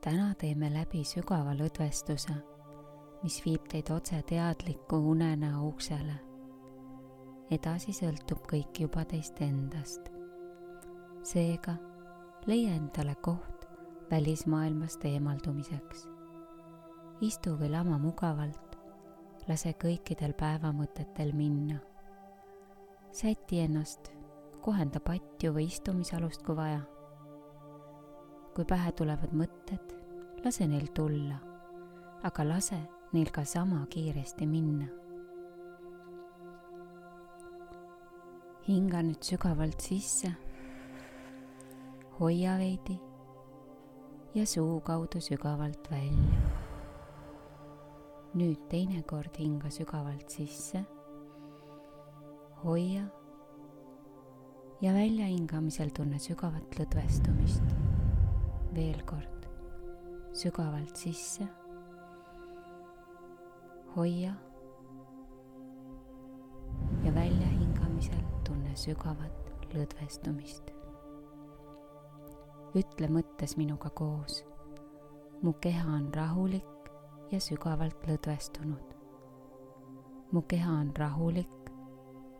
täna teeme läbi sügava lõdvestuse, mis viib teid otse teadliku unenäo uksele. edasi sõltub kõik juba teist endast. seega leia endale koht välismaailmast eemaldumiseks. istu või lama mugavalt, lase kõikidel päevamõtetel minna. säti ennast, kohenda patju või istumisalust, kui vaja kui pähe tulevad mõtted, lase neil tulla, aga lase neil ka sama kiiresti minna. hinga nüüd sügavalt sisse, hoia veidi. Ja suu kaudu sügavalt välja. nüüd teinekord hinga sügavalt sisse, hoia. Ja väljahingamisel tunne sügavat lõdvestumist veel kord sügavalt sisse. hoia ja väljahingamisel tunne sügavat lõdvestumist. ütle mõttes minuga koos. mu keha on rahulik ja sügavalt lõdvestunud. mu keha on rahulik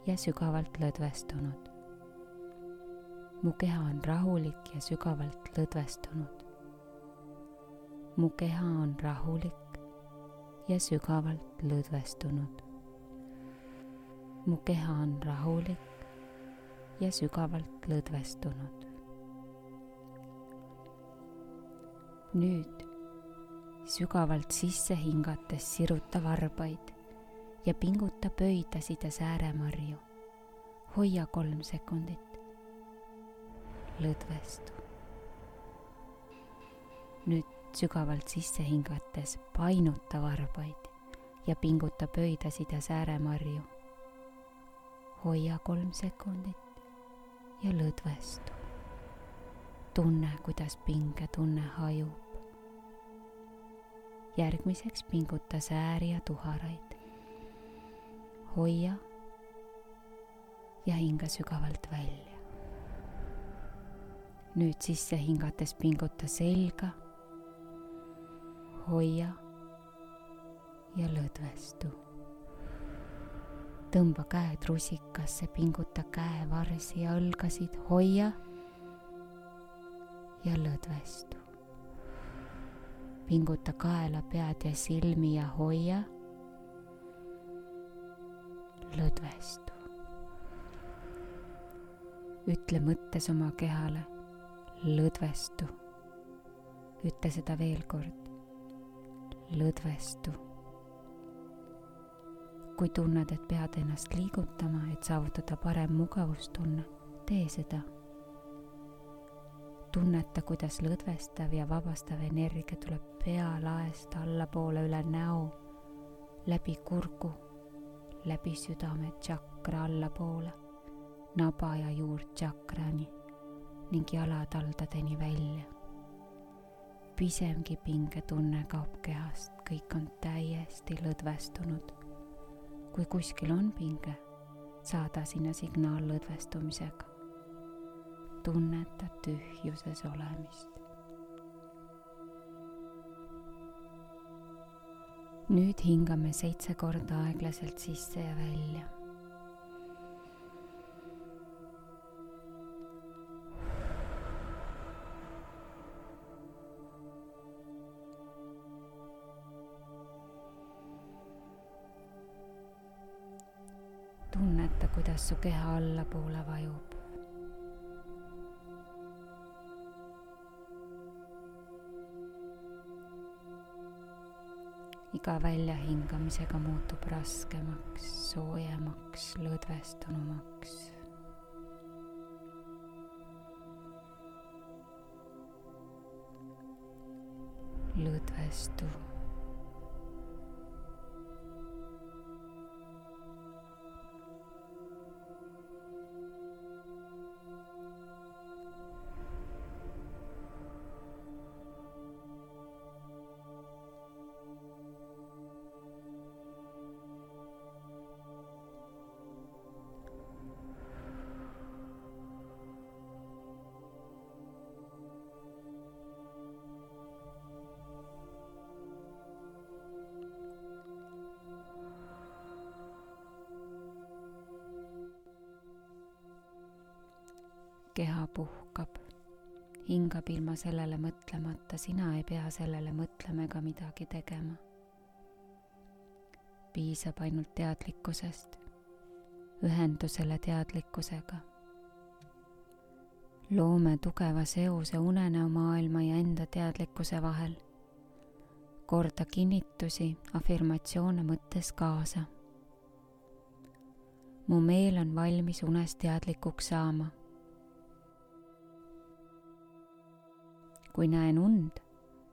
ja sügavalt lõdvestunud mu keha on rahulik ja sügavalt lõdvestunud. mu keha on rahulik ja sügavalt lõdvestunud. mu keha on rahulik ja sügavalt lõdvestunud. nüüd sügavalt sisse hingates siruta varbaid ja pinguta pöidasid ja sääremarju. hoia kolm sekundit lõdvestu. nüüd sügavalt sisse hingates painuta varbaid ja pinguta pöidasid ja sääremarju. hoia kolm sekundit ja lõdvestu. tunne, kuidas pingetunne hajub. järgmiseks pinguta sääri ja tuharaid. hoia ja hinga sügavalt välja nüüd sisse hingates pinguta selga, hoia ja lõdvestu. tõmba käed rusikasse, pinguta käevarsi ja õlgasid, hoia ja lõdvestu. pinguta kaela, pead ja silmi ja hoia. lõdvestu. ütle mõttes oma kehale lõdvestu. ütle seda veel kord. lõdvestu. kui tunned, et pead ennast liigutama, et saavutada parem mugavustunne, tee seda. tunneta, kuidas lõdvestav ja vabastav energia tuleb pealaest allapoole üle näo, läbi kurgu, läbi südame tšakra allapoole, naba ja juurt ning jalataldadeni välja. pisemgi pingetunne kaob kehast, kõik on täiesti lõdvestunud. kui kuskil on pinge, saada sinna signaal lõdvestumisega. tunneta tühjuses olemist. nüüd hingame seitse korda aeglaselt sisse ja välja kuidas su keha allapoole vajub. iga väljahingamisega muutub raskemaks, soojemaks, lõdvestunumaks. lõdvestu keha puhkab, hingab ilma sellele mõtlemata, sina ei pea sellele mõtlema ega midagi tegema. piisab ainult teadlikkusest, ühendusele teadlikkusega. loome tugeva seose unenäomaailma ja enda teadlikkuse vahel. korda kinnitusi, afirmatsioone mõttes kaasa mu meel on valmis unest teadlikuks saama. Kui näen und,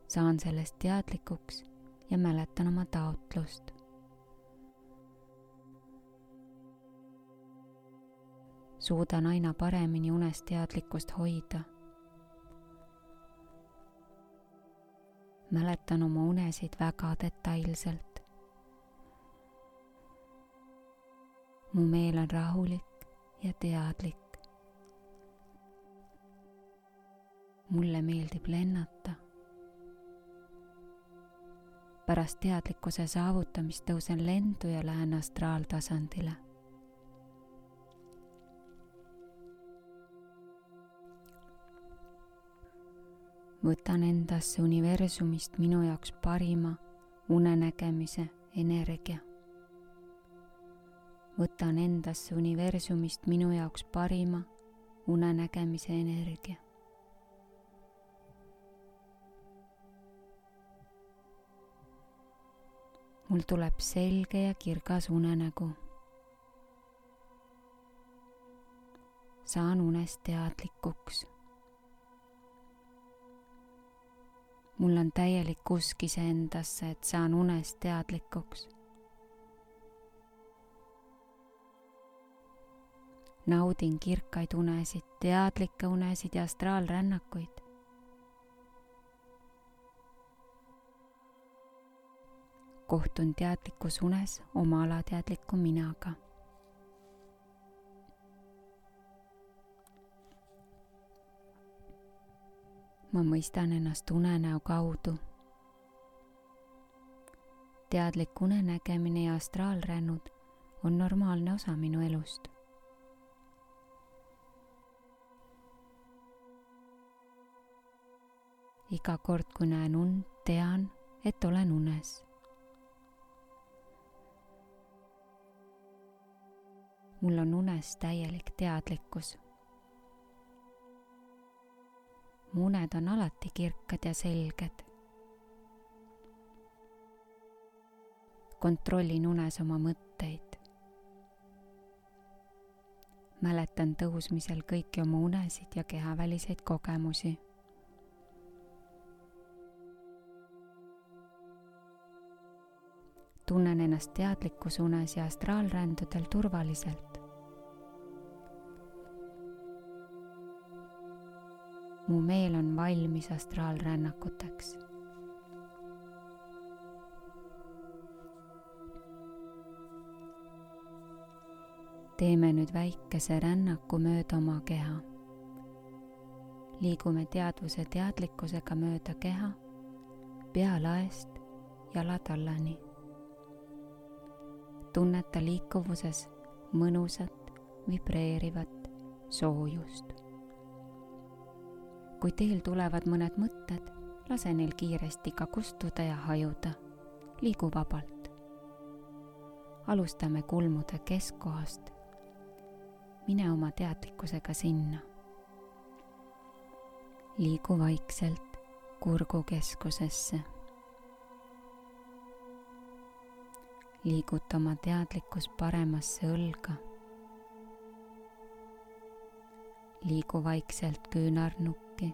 saan sellest teadlikuks ja mäletan oma taotlust. suudan aina paremini unes teadlikkust hoida. mäletan oma unesid väga detailselt. mu meel on rahulik ja teadlik. Mulle meeldib lennata. pärast teadlikkuse saavutamist tõusen lendu ja lähen astraaltasandile. võtan endasse universumist minu jaoks parima unenägemise energia võtan endasse universumist minu jaoks parima unenägemise energia. Mul tuleb selge ja kirgas unenägu. saan unest teadlikuks. mul on täielik usk iseendasse, et saan unest teadlikuks naudin kirkaid unesid, teadlikke unesid ja astraalrännakuid. Kohtun teadlikus unes oma alateadliku minaga. ma mõistan ennast unenäo kaudu. teadlik unenägemine ja astraalrännud on normaalne osa minu elust iga kord, kui näen und, tean, et olen unes. Mul on unes täielik teadlikkus. mu uned on alati kirkad ja selged. kontrollin unes oma mõtteid. mäletan tõusmisel kõiki oma unesid ja kehaväliseid kogemusi tunnen ennast teadlikus unes ja astraalrändudel turvaliselt. Mu meel on valmis astraalrännakuteks. teeme nüüd väikese rännaku mööda oma keha. liigume teadvuse teadlikkusega mööda keha, pealaest jalatallani tunneta liikuvuses mõnusat vibreerivat soojust. Kui teel tulevad mõned mõtted, lase neil kiiresti ka kustuda ja hajuda. liigu vabalt. alustame kulmude keskkohast. mine oma teadlikkusega sinna. liigu vaikselt kurgukeskusesse liiguta oma teadlikkus paremasse õlga. Liigu vaikselt küünarnukki.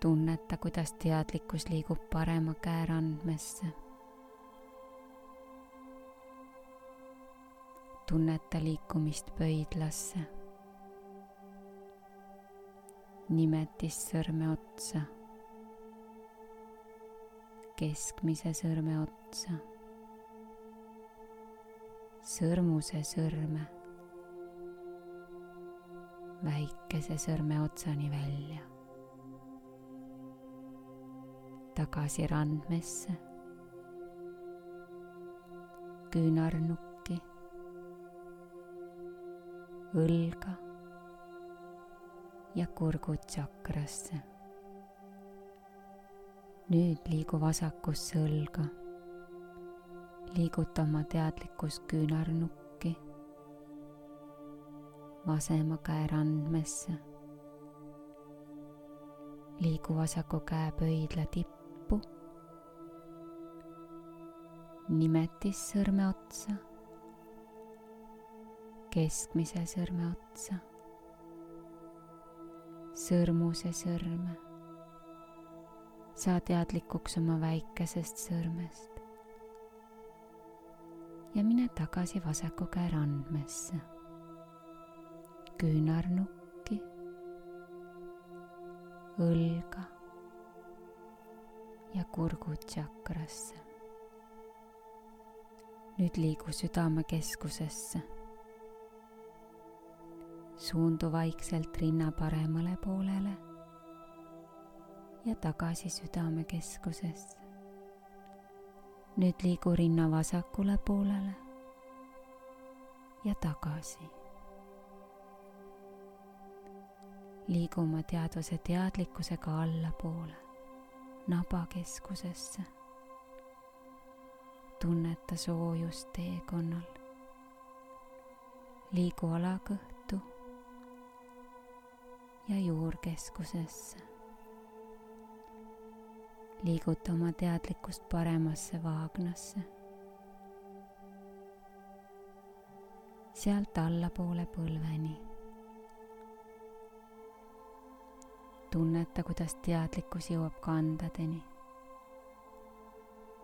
tunneta, kuidas teadlikkus liigub parema käerandmesse. tunneta liikumist pöidlasse, nimetissõrme otsa keskmise sõrme otsa, sõrmuse sõrme, väikese sõrme otsani välja, tagasi randmesse, küünarnukki, õlga. Ja kurgutsakrasse. nüüd liigu vasakusse õlga. liiguta oma teadlikkus küünarnukki, vasema käe randmesse. liigu vasaku käe pöidla tippu, nimetissõrme otsa. Keskmise sõrme otsa, sõrmuse sõrme. saa teadlikuks oma väikesest sõrmest. Ja mine tagasi vasaku käe randmesse, küünarnukki, õlga ja kurgutsakrasse. nüüd liigu südamekeskusesse suundu vaikselt rinna paremale poolele ja tagasi südamekeskusesse. nüüd liigu rinna vasakule poolele ja tagasi. Liigu oma teadvuse teadlikkusega allapoole, nabakeskusesse. tunneta soojust teekonnal. liigu alakõhtu ja juurkeskusesse. liiguta oma teadlikkust paremasse vaagnasse. sealt allapoole põlveni. Tunneta, kuidas teadlikkus jõuab kandadeni.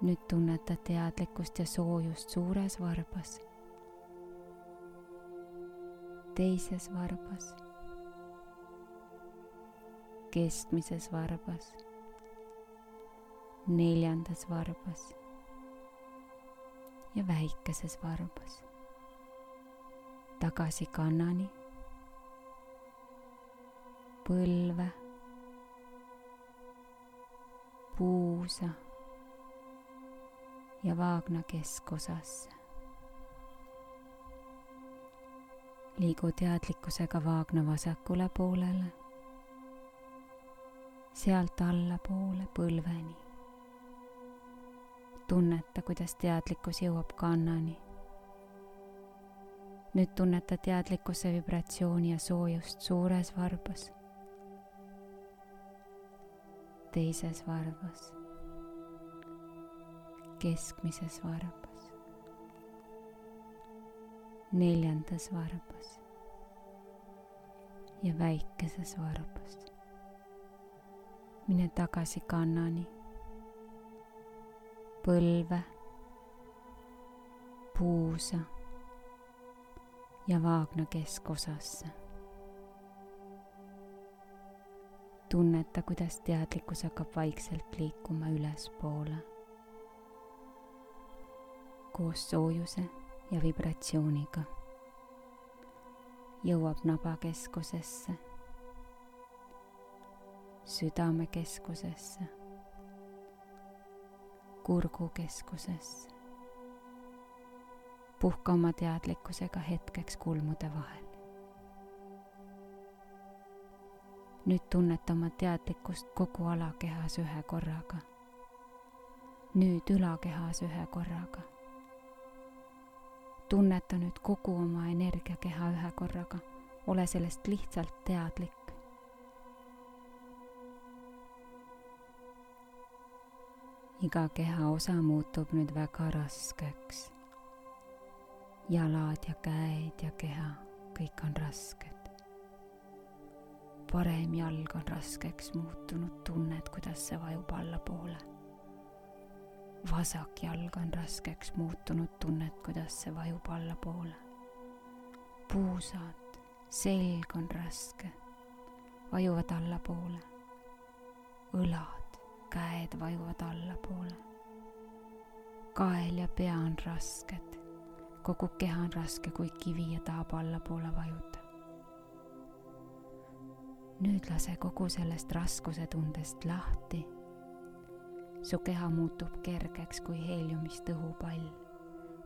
nüüd tunneta teadlikkust ja soojust suures varbas, teises varbas. Keskmises varbas, neljandas varbas. Ja väikeses varbas. tagasi kannani, põlve, puusa ja vaagna keskosasse. liigu teadlikkusega vaagna vasakule poolele sealt allapoole põlveni. tunneta, kuidas teadlikkus jõuab kannani. nüüd tunneta teadlikkuse vibratsiooni ja soojust suures varbas, teises varbas, keskmises varbas, neljandas varbas ja väikeses varbas mine tagasi kannani, põlve, puusa ja vaagna keskosasse. Tunneta, kuidas teadlikkus hakkab vaikselt liikuma ülespoole koos soojuse ja vibratsiooniga. jõuab nabakeskusesse südamekeskusesse, kurgukeskusesse. puhka oma teadlikkusega hetkeks kulmude vahel. Nüüd tunneta oma teadlikkust kogu alakehas ühe korraga. nüüd ülakehas ühe korraga. tunneta nüüd kogu oma energiakeha ühe korraga, ole sellest lihtsalt teadlik. iga kehaosa muutub nüüd väga raskeks. jalad ja käed ja keha, kõik on rasked. Parem jalg on raskeks muutunud, tunned, kuidas see vajub allapoole. vasak jalg on raskeks muutunud, tunned, kuidas see vajub allapoole. puusad, selg on raske, vajuvad allapoole. õlad käed vajuvad allapoole. kael ja pea on rasked, kogu keha on raske kui kivi ja tahab allapoole vajuda nüüd lase kogu sellest raskuse tundest lahti. su keha muutub kergeks kui heeliumist õhupall,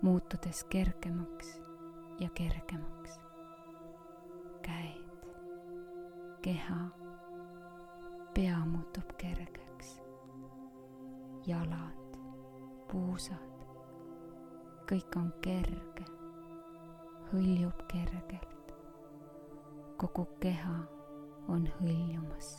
muutudes kergemaks ja kergemaks. käed, keha, pea muutub kergeks, jalad, puusad, kõik on kerge, hõljub kergelt, kogu keha on hõljumas